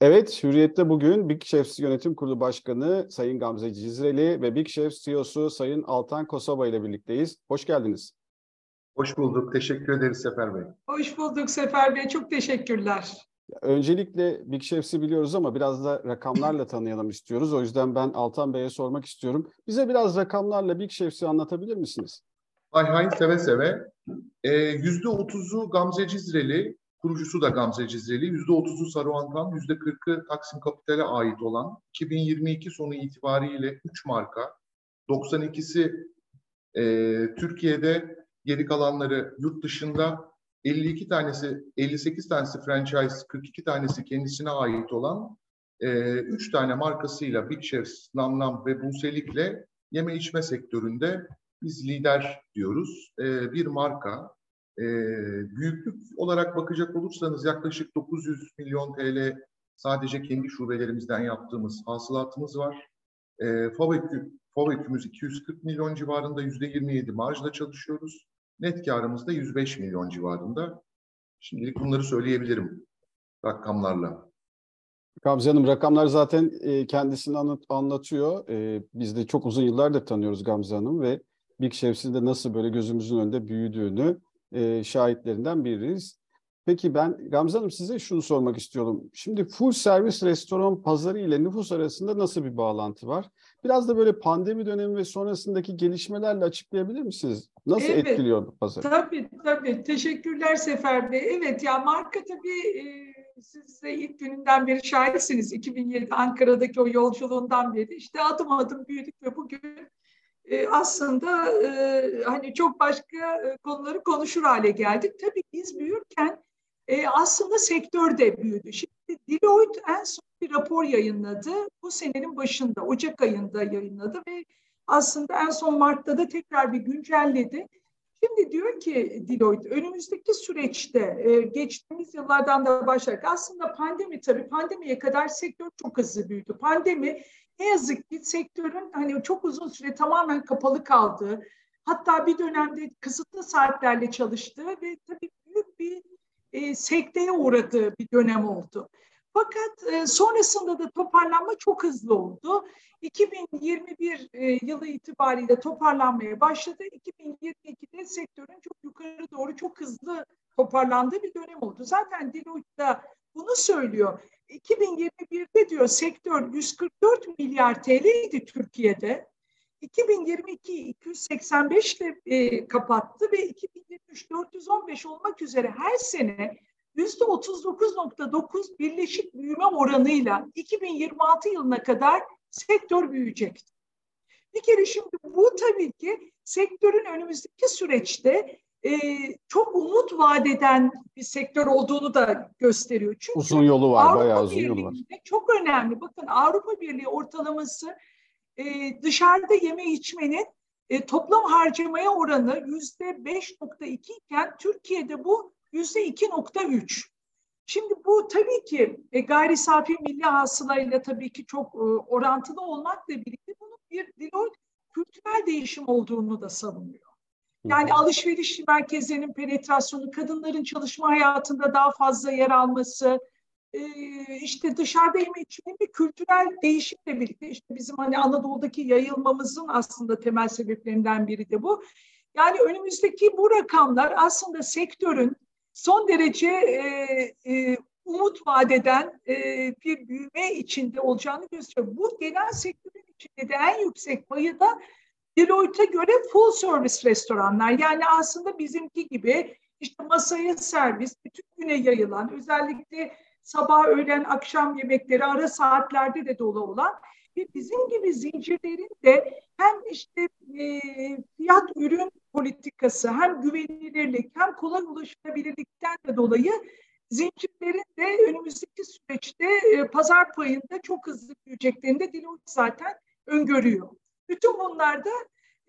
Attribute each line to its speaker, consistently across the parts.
Speaker 1: Evet, Hürriyet'te bugün Big Chefs Yönetim Kurulu Başkanı Sayın Gamze Cizreli ve Big Chefs CEO'su Sayın Altan Kosova ile birlikteyiz. Hoş geldiniz.
Speaker 2: Hoş bulduk. Teşekkür ederiz Sefer Bey.
Speaker 3: Hoş bulduk Sefer Bey. Çok teşekkürler.
Speaker 1: Öncelikle Big Chefs'i biliyoruz ama biraz da rakamlarla tanıyalım istiyoruz. O yüzden ben Altan Bey'e sormak istiyorum. Bize biraz rakamlarla Big Chefs'i anlatabilir misiniz?
Speaker 2: Hay hay seve seve. Ee, %30'u Gamze Cizreli, kurucusu da Gamze Cizreli, %30'u Saruhan'dan, %40'ı Taksim Kapital'e ait olan 2022 sonu itibariyle 3 marka, 92'si e, Türkiye'de, geri kalanları yurt dışında 52 tanesi, 58 tanesi franchise, 42 tanesi kendisine ait olan e, 3 tane markasıyla Big Chefs, Nam Nam ve Buselik'le yeme içme sektöründe biz lider diyoruz. E, bir marka. E, büyüklük olarak bakacak olursanız yaklaşık 900 milyon TL sadece kendi şubelerimizden yaptığımız hasılatımız var. E, FAV yükümüz 240 milyon civarında %27 marjla çalışıyoruz. Net karımız da 105 milyon civarında. Şimdilik bunları söyleyebilirim rakamlarla.
Speaker 1: Gamze Hanım rakamlar zaten e, kendisini anlat, anlatıyor. E, biz de çok uzun yıllardır tanıyoruz Gamze Hanım ve Big Chefs'in de nasıl böyle gözümüzün önünde büyüdüğünü e, şahitlerinden biriyiz. Peki ben Gamze Hanım size şunu sormak istiyorum. Şimdi full servis restoran pazarı ile nüfus arasında nasıl bir bağlantı var? Biraz da böyle pandemi dönemi ve sonrasındaki gelişmelerle açıklayabilir misiniz? Nasıl evet, etkiliyor bu pazar?
Speaker 3: Tabii tabii. Teşekkürler Sefer Bey. Evet ya marka tabii e, siz de ilk gününden beri şahitsiniz. 2007 Ankara'daki o yolculuğundan beri işte adım adım büyüdük ve bugün e, aslında e, hani çok başka e, konuları konuşur hale geldik. Tabii biz büyürken aslında sektör de büyüdü. Şimdi Deloitte en son bir rapor yayınladı. Bu senenin başında, Ocak ayında yayınladı ve aslında en son Mart'ta da tekrar bir güncelledi. Şimdi diyor ki Deloitte önümüzdeki süreçte geçtiğimiz yıllardan da başlayarak aslında pandemi tabii pandemiye kadar sektör çok hızlı büyüdü. Pandemi ne yazık ki sektörün hani çok uzun süre tamamen kapalı kaldığı hatta bir dönemde kısıtlı saatlerle çalıştığı ve tabii büyük bir e, sekteye uğradığı bir dönem oldu. Fakat e, sonrasında da toparlanma çok hızlı oldu. 2021 e, yılı itibariyle toparlanmaya başladı. 2022'de sektörün çok yukarı doğru çok hızlı toparlandığı bir dönem oldu. Zaten Deloitte da bunu söylüyor. 2021'de diyor sektör 144 milyar TL idi Türkiye'de. 2022 285 ile e, kapattı ve 2023 415 olmak üzere her sene %39.9 birleşik büyüme oranıyla 2026 yılına kadar sektör büyüyecektir. Bir kere şimdi bu tabii ki sektörün önümüzdeki süreçte e, çok umut vadeden bir sektör olduğunu da gösteriyor.
Speaker 1: Çünkü uzun yolu var, Avrupa bayağı uzun yolu var.
Speaker 3: Çok önemli. Bakın Avrupa Birliği ortalaması e, dışarıda yeme içmenin e, toplam harcamaya oranı yüzde 5.2 iken Türkiye'de bu yüzde 2.3. Şimdi bu tabii ki e, gayri safi milli hasılayla tabii ki çok e, orantılı olmakla birlikte bunun bir Deloitte kültürel değişim olduğunu da savunuyor. Yani alışveriş merkezlerinin penetrasyonu, kadınların çalışma hayatında daha fazla yer alması, işte dışarıda yeme içmenin bir kültürel değişimle birlikte işte bizim hani Anadolu'daki yayılmamızın aslında temel sebeplerinden biri de bu. Yani önümüzdeki bu rakamlar aslında sektörün son derece e, e, umut vadeden e, bir büyüme içinde olacağını gösteriyor. Bu genel sektörün içinde de en yüksek payı da Deloitte'a göre full service restoranlar. Yani aslında bizimki gibi işte masaya servis, bütün güne yayılan, özellikle sabah, öğlen, akşam yemekleri ara saatlerde de dolu olan ve bizim gibi zincirlerin de hem işte e, fiyat ürün politikası hem güvenilirlik hem kolay ulaşılabilirlikten de dolayı zincirlerin de önümüzdeki süreçte e, pazar payında çok hızlı büyüyeceklerini de Deloitte zaten öngörüyor. Bütün bunlar da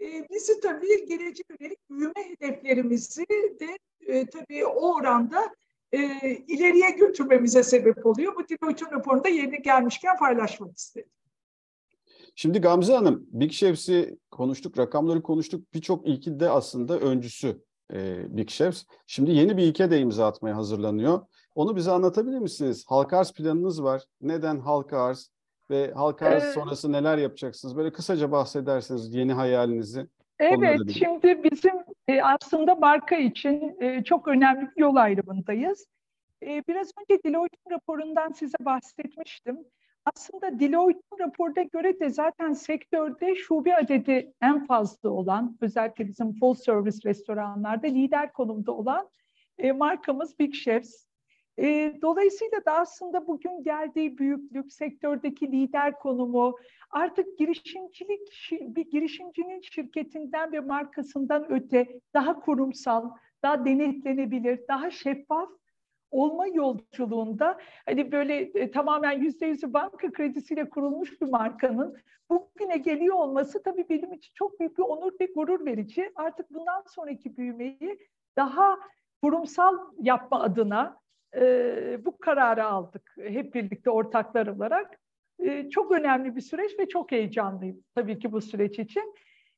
Speaker 3: e, bizi tabii geleceğe yönelik büyüme hedeflerimizi de e, tabii o oranda e, ileriye götürmemize sebep oluyor. Bu Deloitte'un raporunda yeni gelmişken paylaşmak istedim.
Speaker 1: Şimdi Gamze Hanım, Big Chefs'i konuştuk, rakamları konuştuk. Birçok ilki de aslında öncüsü. e, Big Chefs. Şimdi yeni bir ilke de imza atmaya hazırlanıyor. Onu bize anlatabilir misiniz? Halka arz planınız var. Neden halka arz? Ve halka arz ee, sonrası neler yapacaksınız? Böyle kısaca bahsederseniz yeni hayalinizi.
Speaker 3: Evet, şimdi bizim e, aslında marka için e, çok önemli bir yol ayrımındayız. E, biraz önce Deloitte'in raporundan size bahsetmiştim. Aslında Deloitte'in raporuna göre de zaten sektörde şube adedi en fazla olan, özellikle bizim full service restoranlarda lider konumda olan markamız Big Chefs. E, dolayısıyla da aslında bugün geldiği büyüklük, sektördeki lider konumu, artık girişimcilik, bir girişimcinin şirketinden ve markasından öte daha kurumsal, daha denetlenebilir, daha şeffaf olma yolculuğunda hani böyle e, tamamen yüzde yüzü banka kredisiyle kurulmuş bir markanın bugüne geliyor olması tabii benim için çok büyük bir onur ve gurur verici. Artık bundan sonraki büyümeyi daha kurumsal yapma adına e, bu kararı aldık hep birlikte ortaklar olarak. E, çok önemli bir süreç ve çok heyecanlıyım tabii ki bu süreç için.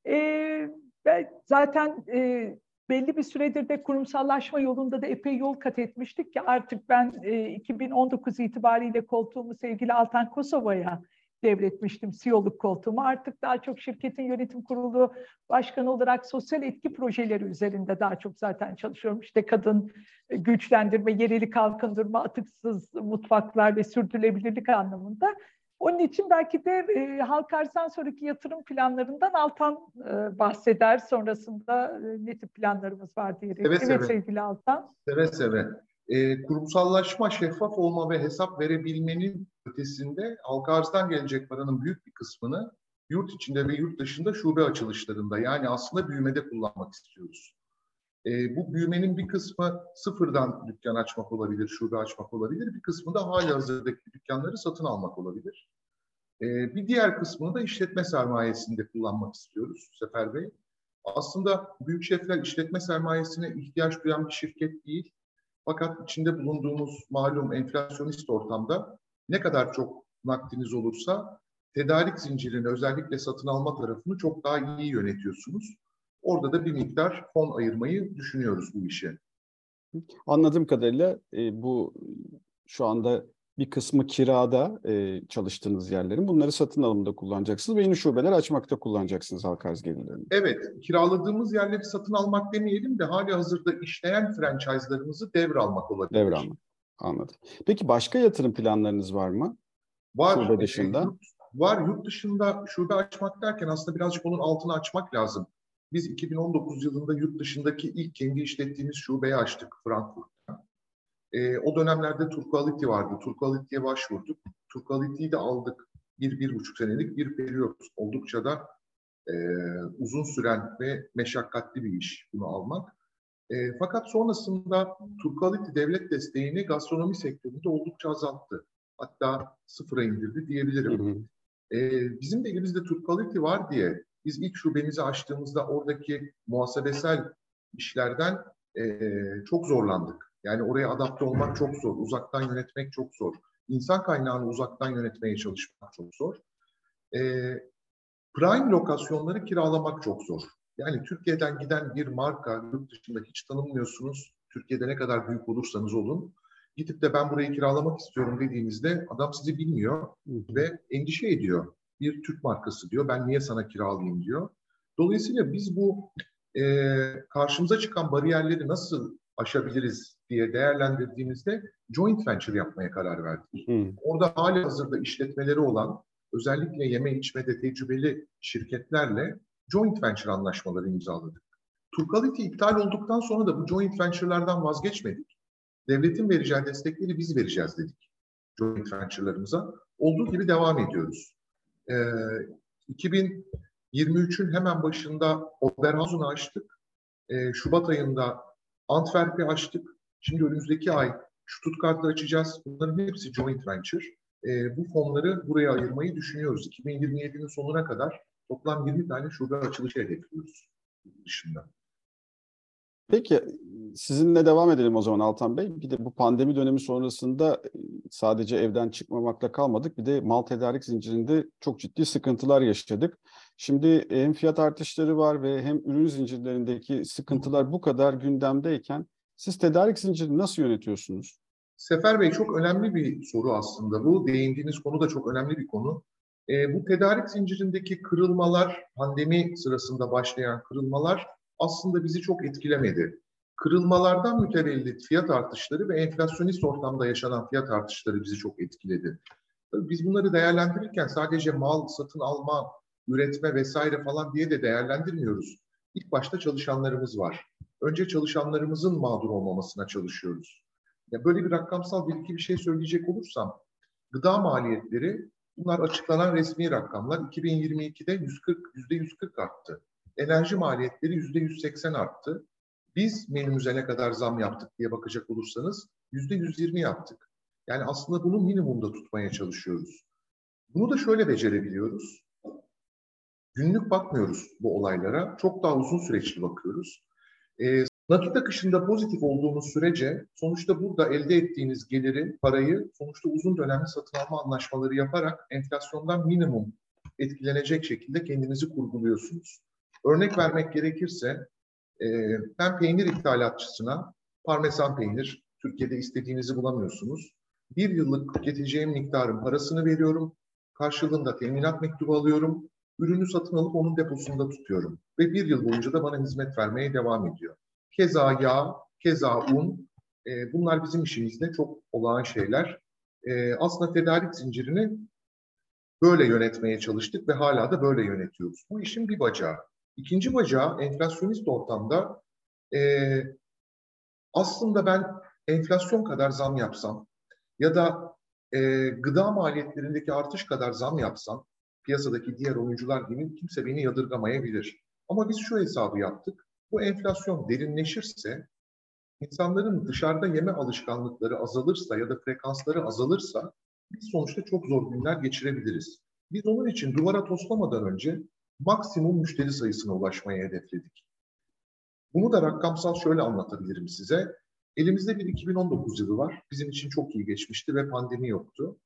Speaker 3: E, ben zaten e, belli bir süredir de kurumsallaşma yolunda da epey yol kat etmiştik ki artık ben e, 2019 itibariyle koltuğumu sevgili Altan Kosova'ya devretmiştim CEO'luk koltuğumu. Artık daha çok şirketin yönetim kurulu başkanı olarak sosyal etki projeleri üzerinde daha çok zaten çalışıyorum. İşte kadın güçlendirme, yereli kalkındırma, atıksız mutfaklar ve sürdürülebilirlik anlamında. Onun için belki de e, halk arzdan sonraki yatırım planlarından Altan e, bahseder. Sonrasında e, ne tip planlarımız var diyerek.
Speaker 2: Seve
Speaker 3: evet
Speaker 2: seve.
Speaker 3: sevgili Altan.
Speaker 2: Seve seve. E, kurumsallaşma, şeffaf olma ve hesap verebilmenin ötesinde halk arzdan gelecek paranın büyük bir kısmını yurt içinde ve yurt dışında şube açılışlarında yani aslında büyümede kullanmak istiyoruz. E, bu büyümenin bir kısmı sıfırdan dükkan açmak olabilir, şube açmak olabilir. Bir kısmı da hali hazırdaki dükkanları satın almak olabilir. E, bir diğer kısmını da işletme sermayesinde kullanmak istiyoruz Sefer Bey. Aslında büyük şefler işletme sermayesine ihtiyaç duyan bir şirket değil. Fakat içinde bulunduğumuz malum enflasyonist ortamda ne kadar çok nakdiniz olursa tedarik zincirini özellikle satın alma tarafını çok daha iyi yönetiyorsunuz. Orada da bir miktar fon ayırmayı düşünüyoruz bu işe.
Speaker 1: Anladığım kadarıyla e, bu şu anda bir kısmı kirada e, çalıştığınız yerlerin. Bunları satın alımda kullanacaksınız ve yeni şubeler açmakta kullanacaksınız halka arz gelirlerini.
Speaker 2: Evet, kiraladığımız yerleri satın almak demeyelim de hali hazırda işleyen franchise'larımızı devralmak olabilir.
Speaker 1: Devralmak, anladım. Peki başka yatırım planlarınız var mı?
Speaker 2: Var.
Speaker 1: Şube dışında?
Speaker 2: E, yurt, var, yurt dışında şube açmak derken aslında birazcık onun altını açmak lazım. Biz 2019 yılında yurt dışındaki ilk kendi işlettiğimiz şubeyi açtık Frankfurt'ta. E, o dönemlerde Turquality vardı. Turquality'ye başvurduk. Turquality'yi de aldık. Bir, bir buçuk senelik bir periyot. Oldukça da e, uzun süren ve meşakkatli bir iş bunu almak. E, fakat sonrasında Turquality devlet desteğini gastronomi sektöründe oldukça azalttı. Hatta sıfıra indirdi diyebilirim. Hı hı. E, bizim de elimizde Turquality var diye biz ilk şubemizi açtığımızda oradaki muhasebesel işlerden e, çok zorlandık. Yani oraya adapte olmak çok zor, uzaktan yönetmek çok zor. İnsan kaynağını uzaktan yönetmeye çalışmak çok zor. E, prime lokasyonları kiralamak çok zor. Yani Türkiye'den giden bir marka yurt dışında hiç tanımıyorsunuz. Türkiye'de ne kadar büyük olursanız olun. Gidip de ben burayı kiralamak istiyorum dediğinizde adam sizi bilmiyor ve endişe ediyor bir Türk markası diyor. Ben niye sana kiralayayım diyor. Dolayısıyla biz bu e, karşımıza çıkan bariyerleri nasıl aşabiliriz diye değerlendirdiğimizde joint venture yapmaya karar verdik. Hmm. Orada hali hazırda işletmeleri olan özellikle yeme içmede tecrübeli şirketlerle joint venture anlaşmaları imzaladık. Turquality iptal olduktan sonra da bu joint venture'lardan vazgeçmedik. Devletin vereceği destekleri biz vereceğiz dedik joint venture'larımıza. Olduğu gibi devam ediyoruz. 2023'ün ee, hemen başında Oberhausen'ı açtık. Ee, Şubat ayında Antwerp'i açtık. Şimdi önümüzdeki ay Stuttgart'ı açacağız. Bunların hepsi joint venture. Ee, bu fonları buraya ayırmayı düşünüyoruz. 2027'nin sonuna kadar toplam 20 tane şube açılışı hedefliyoruz dışında.
Speaker 1: Peki sizinle devam edelim o zaman Altan Bey. Bir de bu pandemi dönemi sonrasında e, sadece evden çıkmamakla kalmadık. Bir de mal tedarik zincirinde çok ciddi sıkıntılar yaşadık. Şimdi hem fiyat artışları var ve hem ürün zincirlerindeki sıkıntılar bu kadar gündemdeyken siz tedarik zincirini nasıl yönetiyorsunuz?
Speaker 2: Sefer Bey çok önemli bir soru aslında bu. Değindiğiniz konu da çok önemli bir konu. E, bu tedarik zincirindeki kırılmalar, pandemi sırasında başlayan kırılmalar aslında bizi çok etkilemedi. Kırılmalardan mütevellit fiyat artışları ve enflasyonist ortamda yaşanan fiyat artışları bizi çok etkiledi. Biz bunları değerlendirirken sadece mal satın alma, üretme vesaire falan diye de değerlendirmiyoruz. İlk başta çalışanlarımız var. Önce çalışanlarımızın mağdur olmamasına çalışıyoruz. Ya böyle bir rakamsal bir iki bir şey söyleyecek olursam, gıda maliyetleri bunlar açıklanan resmi rakamlar 2022'de 140 yüzde 140 arttı. Enerji maliyetleri yüzde 180 arttı. Biz menümüze ne kadar zam yaptık diye bakacak olursanız yüzde 120 yaptık. Yani aslında bunu minimumda tutmaya çalışıyoruz. Bunu da şöyle becerebiliyoruz. Günlük bakmıyoruz bu olaylara. Çok daha uzun süreçli bakıyoruz. E, nakit akışında pozitif olduğunuz sürece sonuçta burada elde ettiğiniz geliri, parayı sonuçta uzun dönemli satın alma anlaşmaları yaparak enflasyondan minimum etkilenecek şekilde kendinizi kurguluyorsunuz. Örnek vermek gerekirse ben peynir ithalatçısına parmesan peynir, Türkiye'de istediğinizi bulamıyorsunuz. Bir yıllık tüketeceğim miktarın parasını veriyorum. Karşılığında teminat mektubu alıyorum. Ürünü satın alıp onun deposunda tutuyorum. Ve bir yıl boyunca da bana hizmet vermeye devam ediyor. Keza yağ, keza un. E, bunlar bizim işimizde çok olağan şeyler. E, aslında tedarik zincirini böyle yönetmeye çalıştık ve hala da böyle yönetiyoruz. Bu işin bir bacağı. İkinci bacağı enflasyonist ortamda e, aslında ben enflasyon kadar zam yapsam ya da e, gıda maliyetlerindeki artış kadar zam yapsam piyasadaki diğer oyuncular gibi kimse beni yadırgamayabilir. Ama biz şu hesabı yaptık. Bu enflasyon derinleşirse insanların dışarıda yeme alışkanlıkları azalırsa ya da frekansları azalırsa biz sonuçta çok zor günler geçirebiliriz. Biz onun için duvara toslamadan önce maksimum müşteri sayısına ulaşmayı hedefledik. Bunu da rakamsal şöyle anlatabilirim size. Elimizde bir 2019 yılı var. Bizim için çok iyi geçmişti ve pandemi yoktu.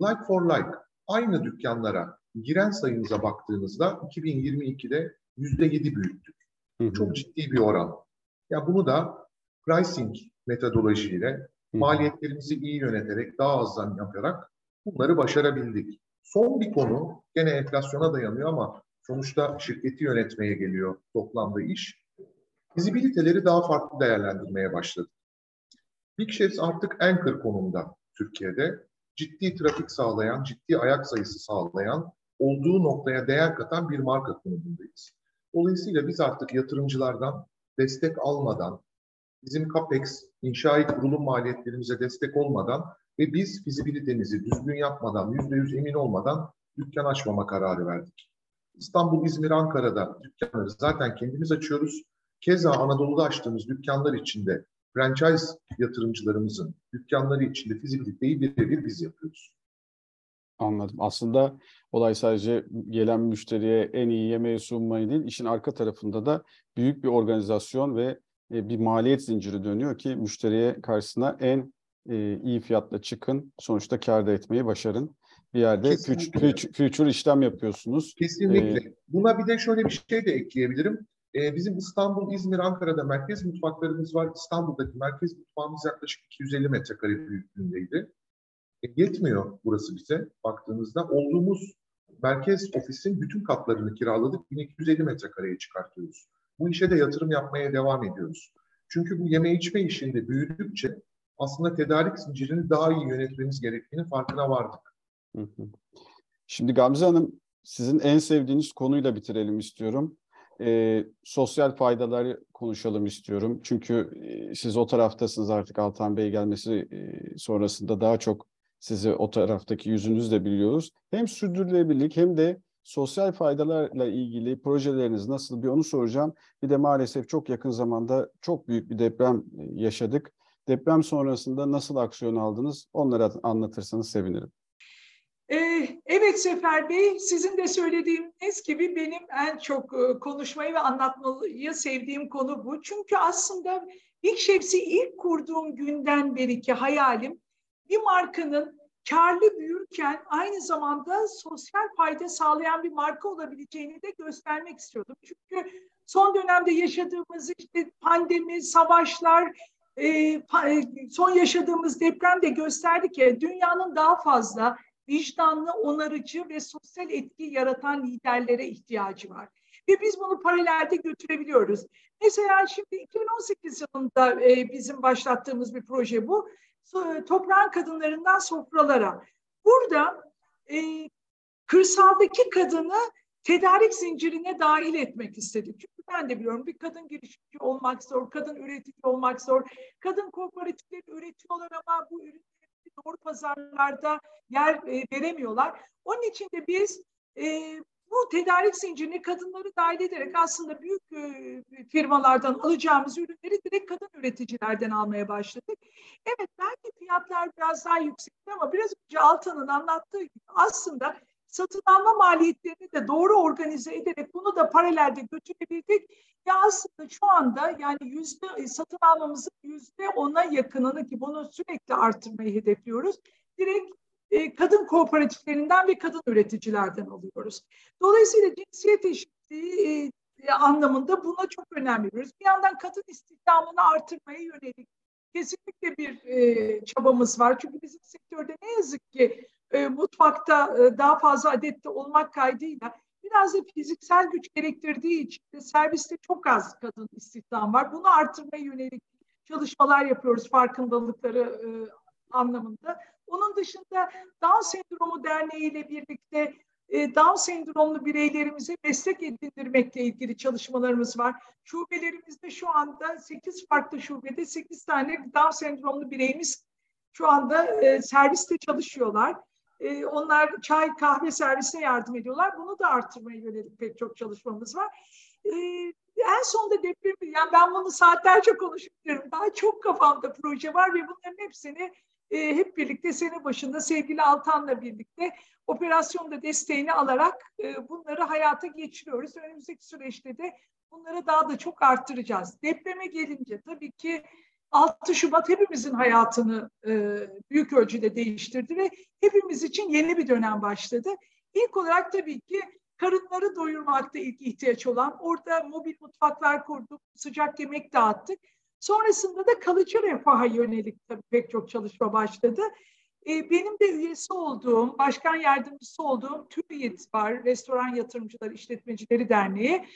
Speaker 2: Like for like aynı dükkanlara giren sayınıza baktığınızda 2022'de %7 büyüttük. Hı hı. Çok ciddi bir oran. Ya bunu da pricing metodolojiyle hı maliyetlerimizi iyi yöneterek daha azdan yaparak bunları başarabildik. Son bir konu gene enflasyona dayanıyor ama sonuçta şirketi yönetmeye geliyor toplamda iş. Fizibiliteleri daha farklı değerlendirmeye başladı. Big Chefs artık anchor konumda Türkiye'de. Ciddi trafik sağlayan, ciddi ayak sayısı sağlayan, olduğu noktaya değer katan bir marka konumundayız. Dolayısıyla biz artık yatırımcılardan destek almadan, bizim CAPEX, inşaat kurulum maliyetlerimize destek olmadan ve biz fizibilitemizi düzgün yapmadan, yüzde yüz emin olmadan dükkan açmama kararı verdik. İstanbul, İzmir, Ankara'da dükkanları zaten kendimiz açıyoruz. Keza Anadolu'da açtığımız dükkanlar içinde franchise yatırımcılarımızın dükkanları içinde fizibiliteyi birebir biz yapıyoruz.
Speaker 1: Anladım. Aslında olay sadece gelen müşteriye en iyi yemeği sunmayı değil, işin arka tarafında da büyük bir organizasyon ve e, bir maliyet zinciri dönüyor ki müşteriye karşısına en e, iyi fiyatla çıkın, sonuçta kar da etmeyi başarın bir yerde future, future işlem yapıyorsunuz.
Speaker 2: Kesinlikle. Ee, Buna bir de şöyle bir şey de ekleyebilirim. Ee, bizim İstanbul, İzmir, Ankara'da merkez mutfaklarımız var. İstanbul'daki merkez mutfağımız yaklaşık 250 metrekare büyüklüğündeydi. E, yetmiyor burası bize baktığınızda. Olduğumuz merkez ofisin bütün katlarını kiraladık. 1250 metrekareye çıkartıyoruz. Bu işe de yatırım yapmaya devam ediyoruz. Çünkü bu yeme içme işinde büyüdükçe aslında tedarik zincirini daha iyi yönetmemiz gerektiğini farkına vardık.
Speaker 1: Şimdi Gamze Hanım sizin en sevdiğiniz konuyla bitirelim istiyorum. E, sosyal faydaları konuşalım istiyorum. Çünkü e, siz o taraftasınız artık Altan Bey gelmesi e, sonrasında daha çok sizi o taraftaki yüzünüzle biliyoruz. Hem sürdürülebilirlik hem de sosyal faydalarla ilgili projeleriniz nasıl bir onu soracağım. Bir de maalesef çok yakın zamanda çok büyük bir deprem yaşadık. Deprem sonrasında nasıl aksiyon aldınız onları anlatırsanız sevinirim.
Speaker 3: Ee, evet Sefer Bey, sizin de söylediğiniz gibi benim en çok e, konuşmayı ve anlatmayı sevdiğim konu bu. Çünkü aslında Big Chefs'i ilk kurduğum günden beri ki hayalim bir markanın karlı büyürken aynı zamanda sosyal fayda sağlayan bir marka olabileceğini de göstermek istiyordum. Çünkü son dönemde yaşadığımız işte pandemi, savaşlar, e, e, son yaşadığımız deprem de gösterdi ki dünyanın daha fazla vicdanlı, onarıcı ve sosyal etki yaratan liderlere ihtiyacı var. Ve biz bunu paralelde götürebiliyoruz. Mesela şimdi 2018 yılında e, bizim başlattığımız bir proje bu. Toprağın kadınlarından sofralara. Burada e, kırsaldaki kadını tedarik zincirine dahil etmek istedik. Çünkü ben de biliyorum bir kadın girişimci olmak zor, kadın üretici olmak zor. Kadın kooperatifleri üretiyorlar ama bu ürünleri doğru pazarlarda yer e, veremiyorlar. Onun için de biz e, bu tedarik zincirini kadınları dahil ederek aslında büyük e, firmalardan alacağımız ürünleri direkt kadın üreticilerden almaya başladık. Evet belki fiyatlar biraz daha yüksekti ama biraz önce Altan'ın anlattığı gibi aslında satın alma maliyetlerini de doğru organize ederek bunu da paralelde götürebildik. Ya aslında şu anda yani yüzde e, satın almamızın yüzde ona yakınını ki bunu sürekli artırmayı hedefliyoruz. Direkt e, kadın kooperatiflerinden ve kadın üreticilerden alıyoruz. Dolayısıyla cinsiyet eşitliği e, anlamında buna çok önem veriyoruz. Bir yandan kadın istihdamını artırmaya yönelik kesinlikle bir e, çabamız var. Çünkü bizim sektörde ne yazık ki e, mutfakta e, daha fazla adette olmak kaydıyla biraz da fiziksel güç gerektirdiği için de serviste çok az kadın istihdam var. Bunu artırmaya yönelik çalışmalar yapıyoruz farkındalıkları e, anlamında. Onun dışında Down Sendromu Derneği ile birlikte Down sendromlu bireylerimize meslek edindirmekle ilgili çalışmalarımız var. Şubelerimizde şu anda 8 farklı şubede 8 tane Down sendromlu bireyimiz şu anda e, serviste çalışıyorlar. E, onlar çay, kahve servisine yardım ediyorlar. Bunu da artırmaya yönelik pek çok çalışmamız var. En sonunda deprem, yani ben bunu saatlerce konuşuyorum. Daha çok kafamda proje var ve bunların hepsini e, hep birlikte sene başında sevgili Altan'la birlikte operasyonda desteğini alarak e, bunları hayata geçiriyoruz. Önümüzdeki süreçte de bunları daha da çok arttıracağız. Depreme gelince tabii ki 6 Şubat hepimizin hayatını e, büyük ölçüde değiştirdi ve hepimiz için yeni bir dönem başladı. İlk olarak tabii ki karınları doyurmakta ilk ihtiyaç olan orada mobil mutfaklar kurduk, sıcak yemek dağıttık. Sonrasında da kalıcı refaha yönelik tabii pek çok çalışma başladı. E, benim de üyesi olduğum, başkan yardımcısı olduğum TÜRİT var, Restoran Yatırımcıları İşletmecileri Derneği.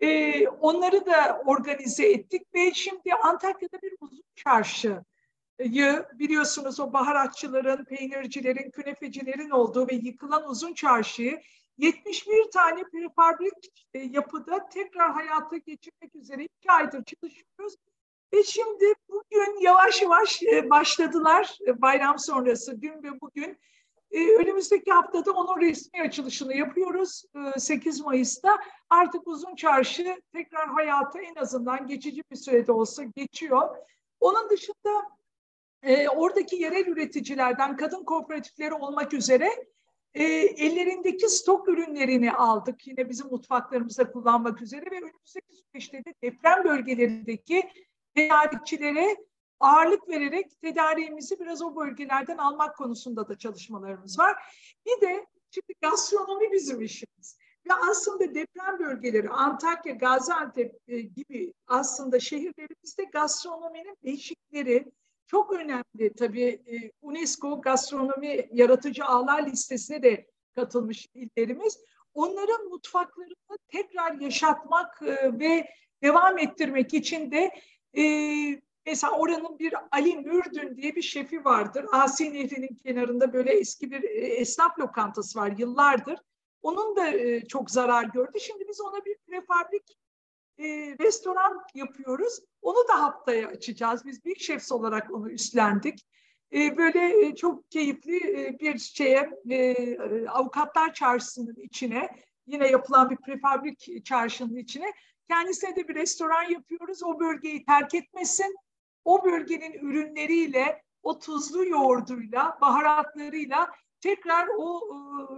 Speaker 3: E, onları da organize ettik ve şimdi Antakya'da bir uzun çarşı biliyorsunuz o baharatçıların, peynircilerin, künefecilerin olduğu ve yıkılan uzun çarşıyı 71 tane prefabrik e, yapıda tekrar hayata geçirmek üzere iki aydır çalışıyoruz. Ve şimdi bugün yavaş yavaş e, başladılar e, bayram sonrası dün ve bugün. E, önümüzdeki haftada onun resmi açılışını yapıyoruz 8 Mayıs'ta. Artık Uzun Çarşı tekrar hayata en azından geçici bir sürede olsa geçiyor. Onun dışında oradaki yerel üreticilerden kadın kooperatifleri olmak üzere ellerindeki stok ürünlerini aldık. Yine bizim mutfaklarımızda kullanmak üzere ve önümüzdeki süreçte de deprem bölgelerindeki tedarikçilere ağırlık vererek tedariğimizi biraz o bölgelerden almak konusunda da çalışmalarımız var. Bir de şimdi gastronomi bizim işimiz. Ve aslında deprem bölgeleri Antakya, Gaziantep e, gibi aslında şehirlerimizde gastronominin beşikleri çok önemli. Tabii e, UNESCO gastronomi yaratıcı ağlar listesine de katılmış illerimiz. Onların mutfaklarını tekrar yaşatmak e, ve devam ettirmek için de e, mesela oranın bir Ali Mürdün diye bir şefi vardır. Asi Nehri'nin kenarında böyle eski bir e, esnaf lokantası var yıllardır. Onun da e, çok zarar gördü. Şimdi biz ona bir prefabrik e, restoran yapıyoruz. Onu da haftaya açacağız. Biz Big Chefs olarak onu üstlendik. E, böyle e, çok keyifli e, bir şeye e, avukatlar çarşısının içine yine yapılan bir prefabrik çarşının içine Kendisine de bir restoran yapıyoruz. O bölgeyi terk etmesin. O bölgenin ürünleriyle, o tuzlu yoğurduyla, baharatlarıyla tekrar o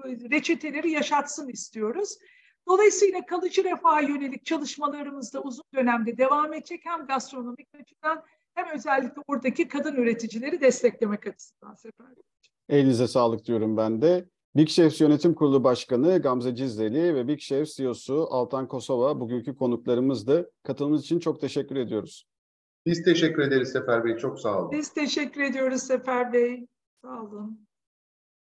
Speaker 3: e, reçeteleri yaşatsın istiyoruz. Dolayısıyla kalıcı refaha yönelik çalışmalarımız da uzun dönemde devam edecek. Hem gastronomik açıdan hem özellikle oradaki kadın üreticileri desteklemek açısından Sefer
Speaker 1: Elinize sağlık diyorum ben de. Big Chefs Yönetim Kurulu Başkanı Gamze Cizreli ve Big Chefs CEO'su Altan Kosova bugünkü konuklarımızdı. Katılımınız için çok teşekkür ediyoruz.
Speaker 2: Biz teşekkür ederiz Sefer Bey. Çok sağ olun.
Speaker 3: Biz teşekkür ediyoruz Sefer Bey. Sağ olun.